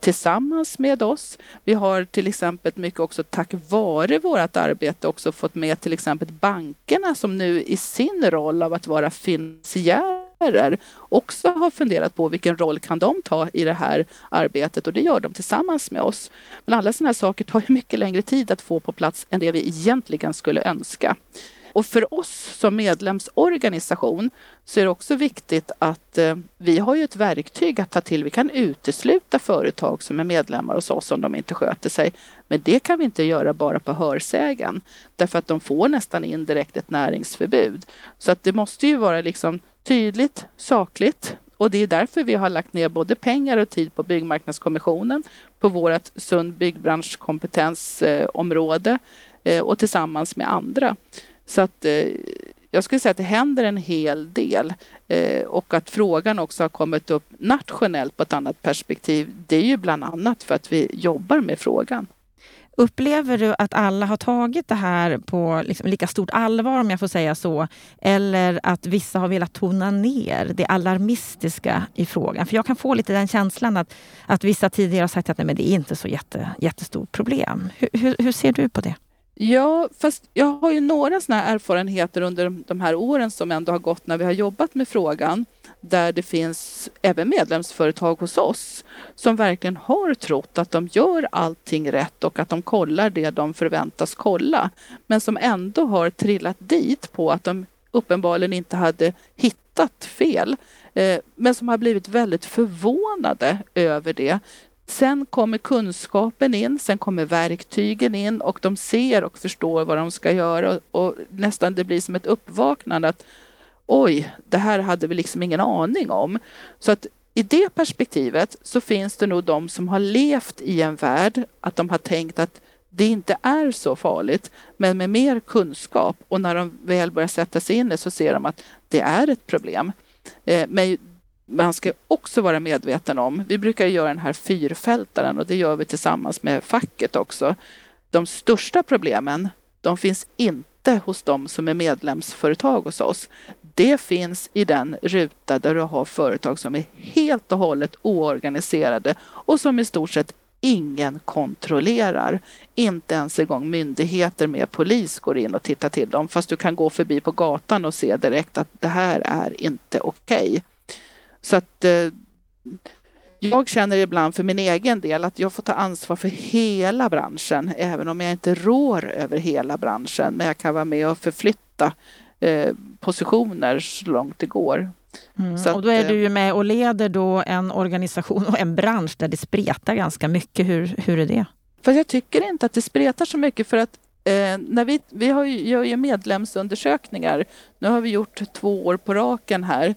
tillsammans med oss. Vi har till exempel mycket också tack vare vårt arbete också fått med till exempel bankerna som nu i sin roll av att vara finansiär aktörer också har funderat på vilken roll kan de ta i det här arbetet och det gör de tillsammans med oss. Men alla sådana här saker tar ju mycket längre tid att få på plats än det vi egentligen skulle önska och för oss som medlemsorganisation så är det också viktigt att eh, vi har ju ett verktyg att ta till. Vi kan utesluta företag som är medlemmar hos oss om de inte sköter sig. Men det kan vi inte göra bara på hörsägen därför att de får nästan indirekt ett näringsförbud. Så att det måste ju vara liksom tydligt, sakligt och det är därför vi har lagt ner både pengar och tid på Byggmarknadskommissionen, på vårt sund byggbranschkompetensområde eh, och tillsammans med andra. Så att eh, jag skulle säga att det händer en hel del eh, och att frågan också har kommit upp nationellt på ett annat perspektiv. Det är ju bland annat för att vi jobbar med frågan. Upplever du att alla har tagit det här på liksom lika stort allvar, om jag får säga så? Eller att vissa har velat tona ner det alarmistiska i frågan? För jag kan få lite den känslan att, att vissa tidigare har sagt att nej, men det är inte så jätte, jättestort problem. Hur, hur, hur ser du på det? Ja, fast jag har ju några sådana erfarenheter under de här åren som ändå har gått när vi har jobbat med frågan där det finns även medlemsföretag hos oss som verkligen har trott att de gör allting rätt och att de kollar det de förväntas kolla. Men som ändå har trillat dit på att de uppenbarligen inte hade hittat fel. Eh, men som har blivit väldigt förvånade över det. Sen kommer kunskapen in, sen kommer verktygen in och de ser och förstår vad de ska göra och nästan det blir som ett uppvaknande att oj, det här hade vi liksom ingen aning om. Så att i det perspektivet så finns det nog de som har levt i en värld att de har tänkt att det inte är så farligt, men med mer kunskap och när de väl börjar sätta sig in i det så ser de att det är ett problem. Eh, men man ska också vara medveten om, vi brukar göra den här fyrfältaren och det gör vi tillsammans med facket också. De största problemen, de finns inte hos de som är medlemsföretag hos oss. Det finns i den ruta där du har företag som är helt och hållet oorganiserade och som i stort sett ingen kontrollerar. Inte ens en gång myndigheter med polis går in och tittar till dem fast du kan gå förbi på gatan och se direkt att det här är inte okej. Okay. Så att eh, jag känner ibland för min egen del att jag får ta ansvar för hela branschen, även om jag inte rår över hela branschen. Men jag kan vara med och förflytta eh, positioner så långt det går. Mm. Att, och då är du ju med och leder då en organisation och en bransch där det spretar ganska mycket. Hur, hur är det? För jag tycker inte att det spretar så mycket för att Eh, när vi, vi har ju, gör ju medlemsundersökningar. Nu har vi gjort två år på raken här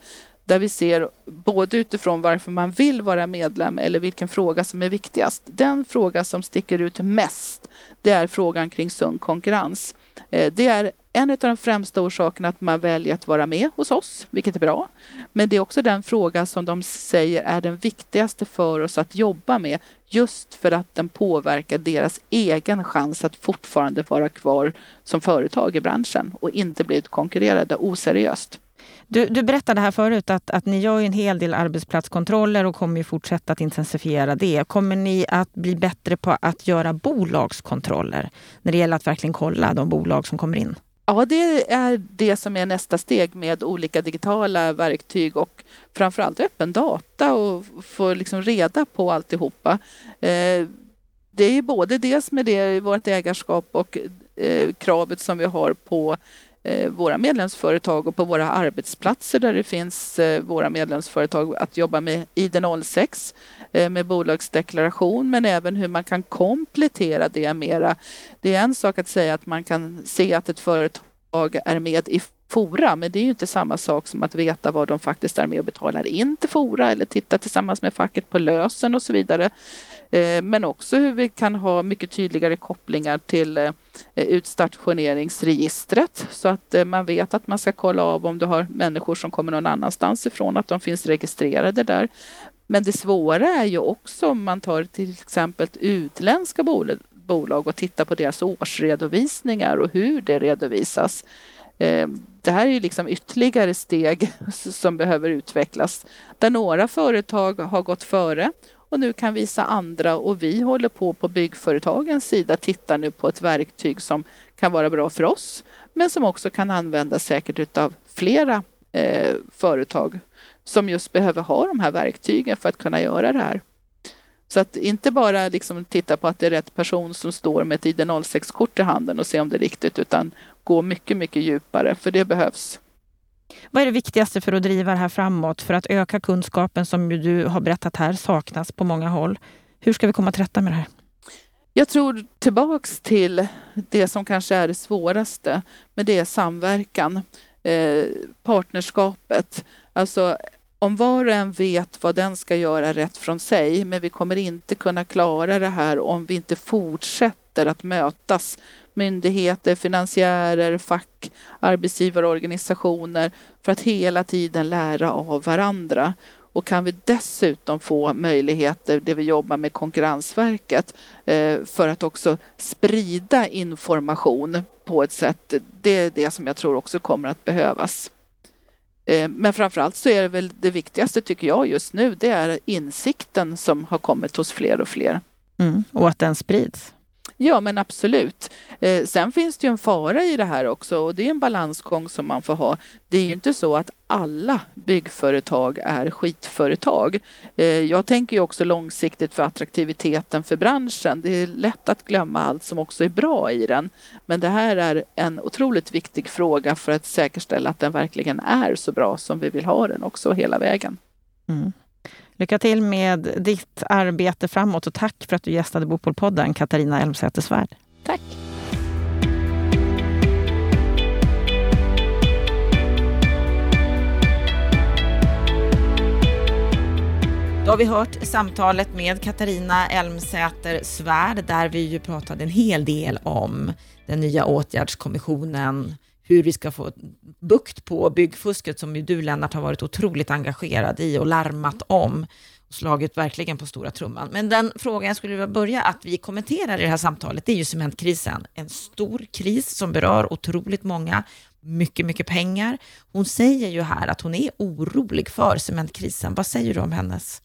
där vi ser både utifrån varför man vill vara medlem eller vilken fråga som är viktigast. Den fråga som sticker ut mest, det är frågan kring sund konkurrens. Eh, det är en av de främsta orsakerna att man väljer att vara med hos oss, vilket är bra. Men det är också den fråga som de säger är den viktigaste för oss att jobba med just för att den påverkar deras egen chans att fortfarande vara kvar som företag i branschen och inte bli konkurrerade oseriöst. Du, du berättade här förut att, att ni gör en hel del arbetsplatskontroller och kommer fortsätta att intensifiera det. Kommer ni att bli bättre på att göra bolagskontroller när det gäller att verkligen kolla de bolag som kommer in? Ja, det är det som är nästa steg med olika digitala verktyg och framförallt öppen data och få liksom reda på alltihopa. Eh, det är både dels med det vårt ägarskap och eh, kravet som vi har på Eh, våra medlemsföretag och på våra arbetsplatser där det finns eh, våra medlemsföretag att jobba med ID06 eh, med bolagsdeklaration men även hur man kan komplettera det mera. Det är en sak att säga att man kan se att ett företag är med i Fora, men det är ju inte samma sak som att veta vad de faktiskt är med och betalar in till Fora eller titta tillsammans med facket på lösen och så vidare. Eh, men också hur vi kan ha mycket tydligare kopplingar till eh, eh, utstationeringsregistret så att man vet att man ska kolla av om du har människor som kommer någon annanstans ifrån, att de finns registrerade där. Men det svåra är ju också om man tar till exempel utländska bolag och tittar på deras årsredovisningar och hur det redovisas. Eh, det här är ju liksom ytterligare steg som behöver utvecklas där några företag har gått före och nu kan visa andra och vi håller på på byggföretagens sida tittar nu på ett verktyg som kan vara bra för oss men som också kan användas säkert utav flera eh, företag som just behöver ha de här verktygen för att kunna göra det här. Så att inte bara liksom titta på att det är rätt person som står med ett ID06-kort i handen och se om det är riktigt utan gå mycket, mycket djupare, för det behövs. Vad är det viktigaste för att driva det här framåt, för att öka kunskapen som du har berättat här saknas på många håll? Hur ska vi komma till rätta med det här? Jag tror tillbaks till det som kanske är det svåraste, men det är samverkan, eh, partnerskapet. Alltså om var och en vet vad den ska göra rätt från sig, men vi kommer inte kunna klara det här om vi inte fortsätter att mötas myndigheter, finansiärer, fack, arbetsgivarorganisationer för att hela tiden lära av varandra. Och kan vi dessutom få möjligheter, det vi jobbar med Konkurrensverket, eh, för att också sprida information på ett sätt, det är det som jag tror också kommer att behövas. Eh, men framförallt så är det väl det viktigaste tycker jag just nu, det är insikten som har kommit hos fler och fler. Mm, och att den sprids. Ja, men absolut. Eh, sen finns det ju en fara i det här också och det är en balansgång som man får ha. Det är ju inte så att alla byggföretag är skitföretag. Eh, jag tänker ju också långsiktigt för attraktiviteten för branschen. Det är lätt att glömma allt som också är bra i den. Men det här är en otroligt viktig fråga för att säkerställa att den verkligen är så bra som vi vill ha den också hela vägen. Mm. Lycka till med ditt arbete framåt och tack för att du gästade Bopolpodden, Katarina Elmsäter-Svärd. Tack! Då har vi hört samtalet med Katarina Elmsäter Svärd där vi ju pratade en hel del om den nya åtgärdskommissionen, hur vi ska få bukt på byggfusket som ju du Lennart har varit otroligt engagerad i och larmat om och slagit verkligen på stora trumman. Men den frågan jag skulle vilja börja att vi kommenterar i det här samtalet, det är ju cementkrisen. En stor kris som berör otroligt många, mycket, mycket pengar. Hon säger ju här att hon är orolig för cementkrisen. Vad säger du om hennes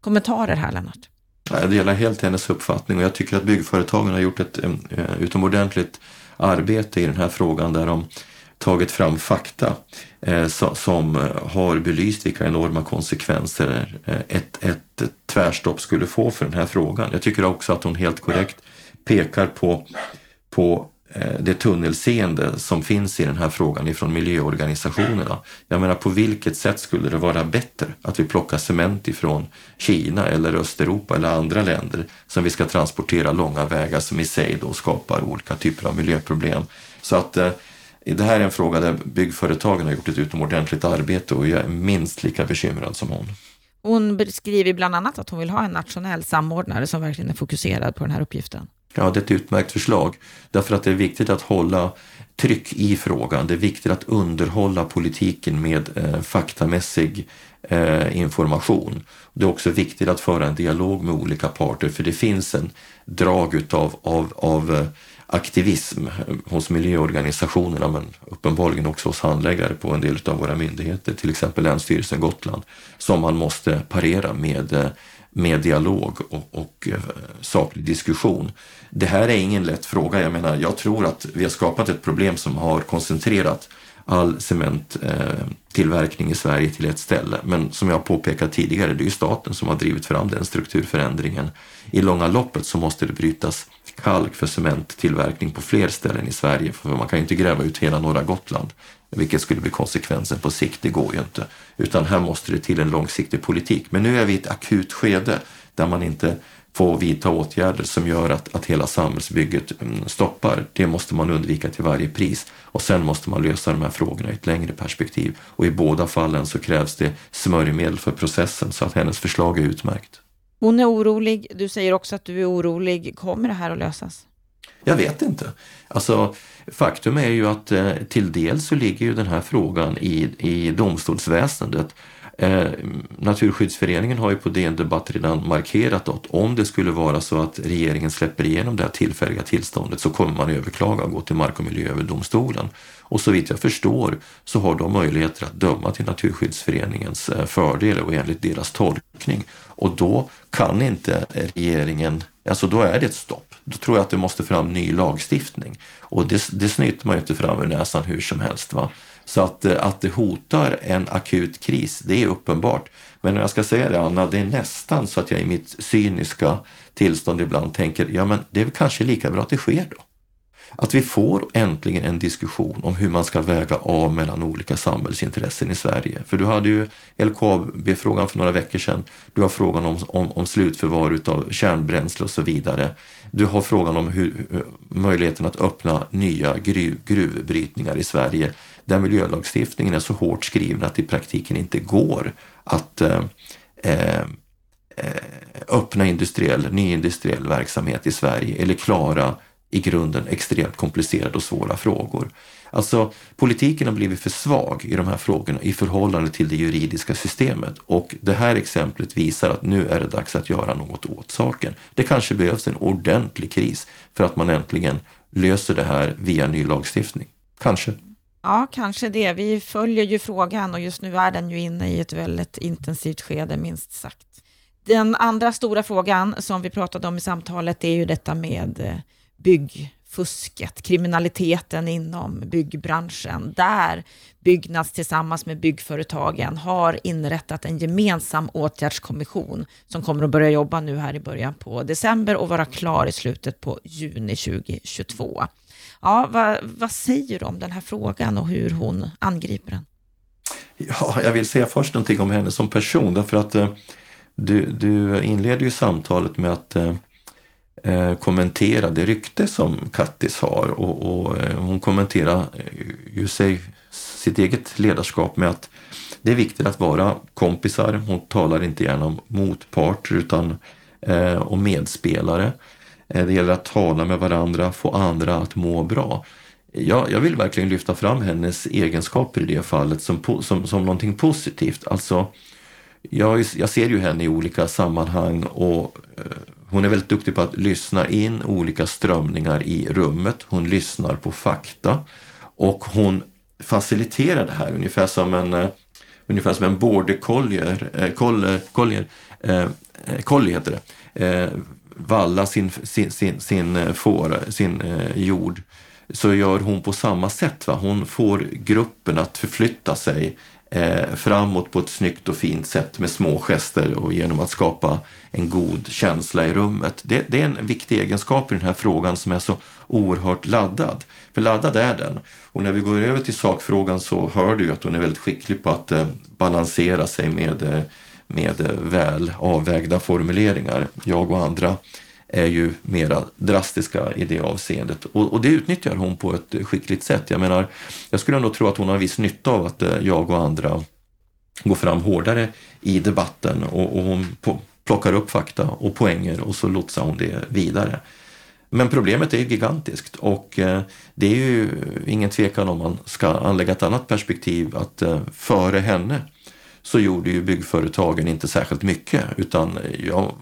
kommentarer här, Lennart? Jag delar helt hennes uppfattning och jag tycker att byggföretagen har gjort ett eh, utomordentligt arbete i den här frågan där de tagit fram fakta eh, som eh, har belyst vilka enorma konsekvenser eh, ett, ett tvärstopp skulle få för den här frågan. Jag tycker också att hon helt korrekt pekar på, på Eh, det tunnelseende som finns i den här frågan ifrån miljöorganisationerna. Jag menar, på vilket sätt skulle det vara bättre att vi plockar cement ifrån Kina eller Östeuropa eller andra länder som vi ska transportera långa vägar som i sig då skapar olika typer av miljöproblem. Så att eh, det här är en fråga där byggföretagen har gjort ett utomordentligt arbete och jag är minst lika bekymrad som hon. Hon beskriver bland annat att hon vill ha en nationell samordnare som verkligen är fokuserad på den här uppgiften. Ja, det är ett utmärkt förslag. Därför att det är viktigt att hålla tryck i frågan. Det är viktigt att underhålla politiken med eh, faktamässig eh, information. Det är också viktigt att föra en dialog med olika parter för det finns en drag utav, av, av eh, aktivism eh, hos miljöorganisationerna men uppenbarligen också hos handläggare på en del av våra myndigheter, till exempel Länsstyrelsen Gotland, som man måste parera med, eh, med dialog och, och eh, saklig diskussion. Det här är ingen lätt fråga. Jag menar, jag tror att vi har skapat ett problem som har koncentrerat all cementtillverkning eh, i Sverige till ett ställe. Men som jag påpekat tidigare, det är ju staten som har drivit fram den strukturförändringen. I långa loppet så måste det brytas kalk för cementtillverkning på fler ställen i Sverige. För man kan ju inte gräva ut hela norra Gotland, vilket skulle bli konsekvensen på sikt. Det går ju inte. Utan här måste det till en långsiktig politik. Men nu är vi i ett akut skede där man inte får vidta åtgärder som gör att, att hela samhällsbygget mm, stoppar. Det måste man undvika till varje pris. Och sen måste man lösa de här frågorna i ett längre perspektiv. Och i båda fallen så krävs det smörjmedel för processen så att hennes förslag är utmärkt. Hon är orolig. Du säger också att du är orolig. Kommer det här att lösas? Jag vet inte. Alltså, faktum är ju att eh, till dels så ligger ju den här frågan i, i domstolsväsendet. Eh, Naturskyddsföreningen har ju på DN Debatt redan markerat att om det skulle vara så att regeringen släpper igenom det här tillfälliga tillståndet så kommer man överklaga och gå till Mark och miljööverdomstolen. Och så vitt jag förstår så har de möjligheter att döma till Naturskyddsföreningens eh, fördel och enligt deras tolkning. Och då kan inte regeringen, alltså då är det ett stopp. Då tror jag att det måste fram ny lagstiftning. Och det, det snyter man ju inte fram ur näsan hur som helst. Va? Så att, eh, att det hotar en akut kris, det är uppenbart. Men när jag ska säga det Anna, det är nästan så att jag i mitt cyniska tillstånd ibland tänker, ja men det är kanske lika bra att det sker då att vi får äntligen en diskussion om hur man ska väga av mellan olika samhällsintressen i Sverige. För du hade ju LKAB-frågan för några veckor sedan. Du har frågan om, om, om slutförvar utav kärnbränsle och så vidare. Du har frågan om hur, möjligheten att öppna nya gruv, gruvbrytningar i Sverige där miljölagstiftningen är så hårt skriven att det i praktiken inte går att eh, eh, öppna industriell, nyindustriell verksamhet i Sverige eller klara i grunden extremt komplicerade och svåra frågor. Alltså politiken har blivit för svag i de här frågorna i förhållande till det juridiska systemet och det här exemplet visar att nu är det dags att göra något åt saken. Det kanske behövs en ordentlig kris för att man äntligen löser det här via ny lagstiftning. Kanske. Ja, kanske det. Vi följer ju frågan och just nu är den ju inne i ett väldigt intensivt skede, minst sagt. Den andra stora frågan som vi pratade om i samtalet är ju detta med eh, byggfusket, kriminaliteten inom byggbranschen, där Byggnads tillsammans med byggföretagen har inrättat en gemensam åtgärdskommission som kommer att börja jobba nu här i början på december och vara klar i slutet på juni 2022. Ja, vad, vad säger du om den här frågan och hur hon angriper den? Ja, jag vill säga först någonting om henne som person därför att eh, du, du inleder ju samtalet med att eh, eh, kommentera det rykte som Kattis har och, och eh, hon kommenterar eh, ju sig, sitt eget ledarskap med att det är viktigt att vara kompisar. Hon talar inte gärna om motparter utan eh, om medspelare. Eh, det gäller att tala med varandra, få andra att må bra. Ja, jag vill verkligen lyfta fram hennes egenskaper i det fallet som, som, som någonting positivt. Alltså, jag, jag ser ju henne i olika sammanhang och eh, hon är väldigt duktig på att lyssna in olika strömningar i rummet. Hon lyssnar på fakta och hon faciliterar det här ungefär som en uh, ungefär som en border collier, uh, eh, collier, collier eh, uh, collie heter det, uh, valla sin, sin, sin, sin, får, sin jord så gör hon på samma sätt. Va? Hon får gruppen att förflytta sig eh, framåt på ett snyggt och fint sätt med små gester och genom att skapa en god känsla i rummet. Det, det, är en viktig egenskap i den här frågan som är så oerhört laddad. För laddad är den. Och när vi går över till sakfrågan så hör du att hon är väldigt skicklig på att eh, balansera sig med, eh, med eh, väl avvägda formuleringar. Jag och andra är ju mera drastiska i det avseendet. Och, och, det utnyttjar hon på ett skickligt sätt. Jag menar, jag skulle ändå tro att hon har viss nytta av att eh, jag och andra går fram hårdare i debatten och, och hon plockar upp fakta och poänger och så lotsar hon det vidare. Men problemet är ju gigantiskt och eh, det är ju ingen tvekan om man ska anlägga ett annat perspektiv att eh, före henne så gjorde ju byggföretagen inte särskilt mycket utan jag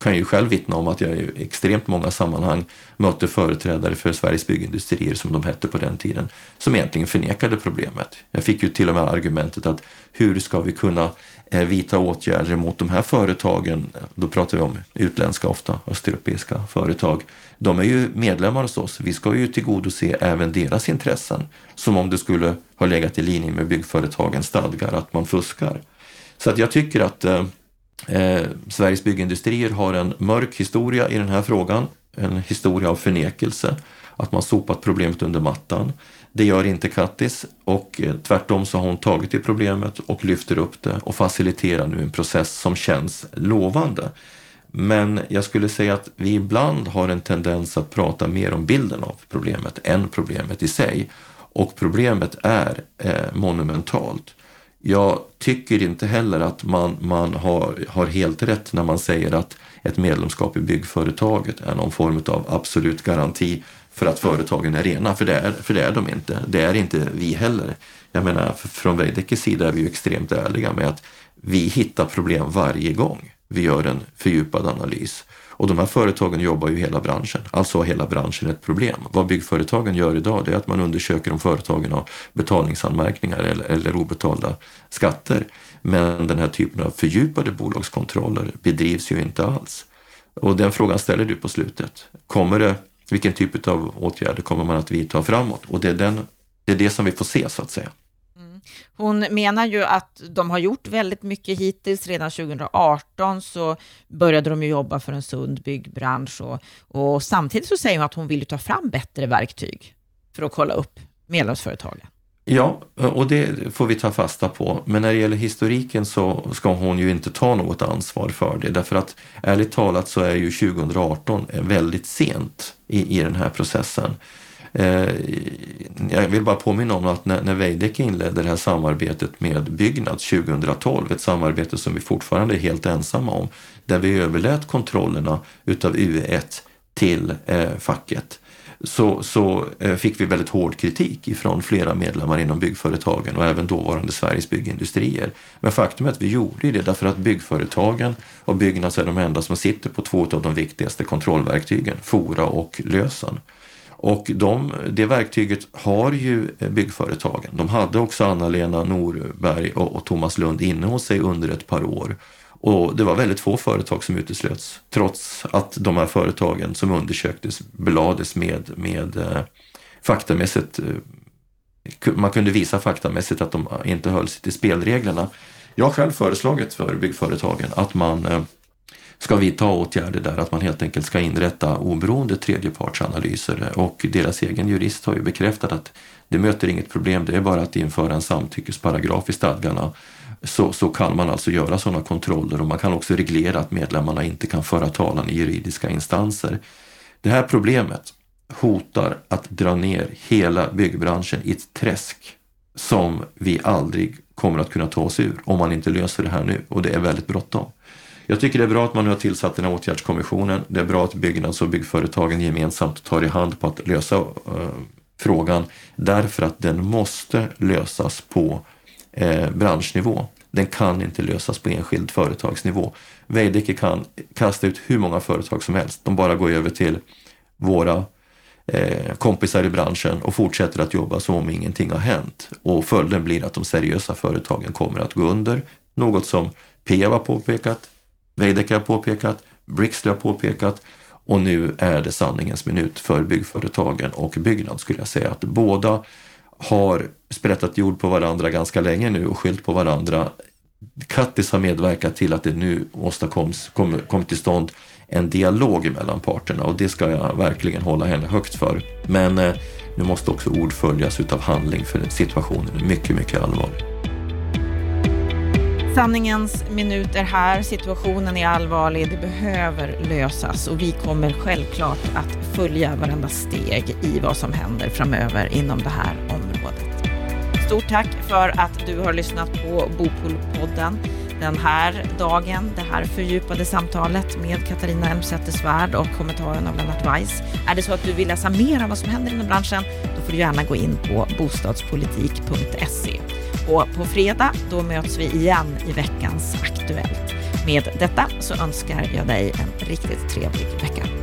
kan ju själv vittna om att jag i extremt många sammanhang mötte företrädare för Sveriges byggindustrier, som de hette på den tiden, som egentligen förnekade problemet. Jag fick ju till och med argumentet att hur ska vi kunna eh, vidta åtgärder mot de här företagen? Då pratar vi om utländska, ofta östeuropeiska företag. De är ju medlemmar hos oss. Vi ska ju tillgodose även deras intressen, som om det skulle ha legat i linje med byggföretagens stadgar att man fuskar. Så att jag tycker att eh, eh, Sveriges byggindustrier har en mörk historia i den här frågan, en historia av förnekelse, att man sopat problemet under mattan. Det gör inte Kattis och eh, tvärtom så har hon tagit i problemet och lyfter upp det och faciliterar nu en process som känns lovande. Men jag skulle säga att vi ibland har en tendens att prata mer om bilden av problemet än problemet i sig. Och problemet är eh, monumentalt. Jag tycker inte heller att man, man har, har helt rätt när man säger att ett medlemskap i byggföretaget är någon form av absolut garanti för att företagen är rena, för det är, för det är de inte. Det är inte vi heller. Jag menar, från Veidekkes sida är vi ju extremt ärliga med att vi hittar problem varje gång vi gör en fördjupad analys. Och de här företagen jobbar ju i hela branschen, alltså har hela branschen ett problem. Vad byggföretagen gör idag det är att man undersöker om företagen har betalningsanmärkningar eller, eller obetalda skatter. Men den här typen av fördjupade bolagskontroller bedrivs ju inte alls. Och den frågan ställer du på slutet. Kommer det, vilken typ av åtgärder kommer man att vidta framåt? Och det är, den, det är det som vi får se så att säga. Hon menar ju att de har gjort väldigt mycket hittills. Redan 2018 så började de jobba för en sund byggbransch och, och samtidigt så säger hon att hon vill ta fram bättre verktyg för att kolla upp medlemsföretagen. Ja, och det får vi ta fasta på. Men när det gäller historiken så ska hon ju inte ta något ansvar för det. Därför att ärligt talat så är ju 2018 väldigt sent i, i den här processen. Eh, jag vill bara påminna om att när, när Veidekke inledde det här samarbetet med Byggnads 2012, ett samarbete som vi fortfarande är helt ensamma om, där vi överlät kontrollerna utav U1 till eh, facket så, så eh, fick vi väldigt hård kritik ifrån flera medlemmar inom byggföretagen och även dåvarande Sveriges byggindustrier. Men faktum är att vi gjorde det därför att byggföretagen och Byggnads är de enda som sitter på två av de viktigaste kontrollverktygen, Fora och Lösen. Och de, det verktyget har ju byggföretagen. De hade också Anna-Lena Norberg och, och Thomas Lund inne hos sig under ett par år. Och det var väldigt få företag som uteslöts trots att de här företagen som undersöktes belades med, med eh, faktamässigt eh, man kunde visa faktamässigt att de inte höll sig till spelreglerna. Jag har själv föreslagit för byggföretagen att man eh, ska vidta åtgärder där, att man helt enkelt ska inrätta oberoende tredjepartsanalyser och deras egen jurist har ju bekräftat att det möter inget problem, det är bara att införa en samtyckesparagraf i stadgarna så, så kan man alltså göra sådana kontroller och man kan också reglera att medlemmarna inte kan föra talan i juridiska instanser. Det här problemet hotar att dra ner hela byggbranschen i ett träsk som vi aldrig kommer att kunna ta oss ur om man inte löser det här nu och det är väldigt bråttom. Jag tycker det är bra att man nu har tillsatt den här åtgärdskommissionen. Det är bra att Byggnads och byggföretagen gemensamt tar i hand på att lösa eh, frågan därför att den måste lösas på eh, branschnivå. Den kan inte lösas på enskild företagsnivå. Veidekke kan kasta ut hur många företag som helst. De bara går över till våra eh, kompisar i branschen och fortsätter att jobba som om ingenting har hänt. Och följden blir att de seriösa företagen kommer att gå under. Något som Peab har påpekat, Veidekke har påpekat, Brixley har påpekat och nu är det sanningens minut för byggföretagen och Byggnad skulle jag säga att båda har sprättat jord på varandra ganska länge nu och skyllt på varandra. Kattis har medverkat till att det nu åstadkoms, kom, kom till stånd en dialog mellan parterna och det ska jag verkligen hålla henne högt för. Men eh, nu måste också ord följas utav handling för situationen är mycket, mycket allvarlig. Sanningens minut är här. Situationen är allvarlig. Det behöver lösas och vi kommer självklart att följa varenda steg i vad som händer framöver inom det här området. Stort tack för att du har lyssnat på Bopolpodden den här dagen, det här fördjupade samtalet med Katarina Elmsäter-Svärd och kommentaren av Lennart Weiss. Är det så att du vill läsa mer om vad som händer inom branschen, då får du gärna gå in på bostadspolitik.se. Och på fredag, då möts vi igen i veckans Aktuellt. Med detta så önskar jag dig en riktigt trevlig vecka.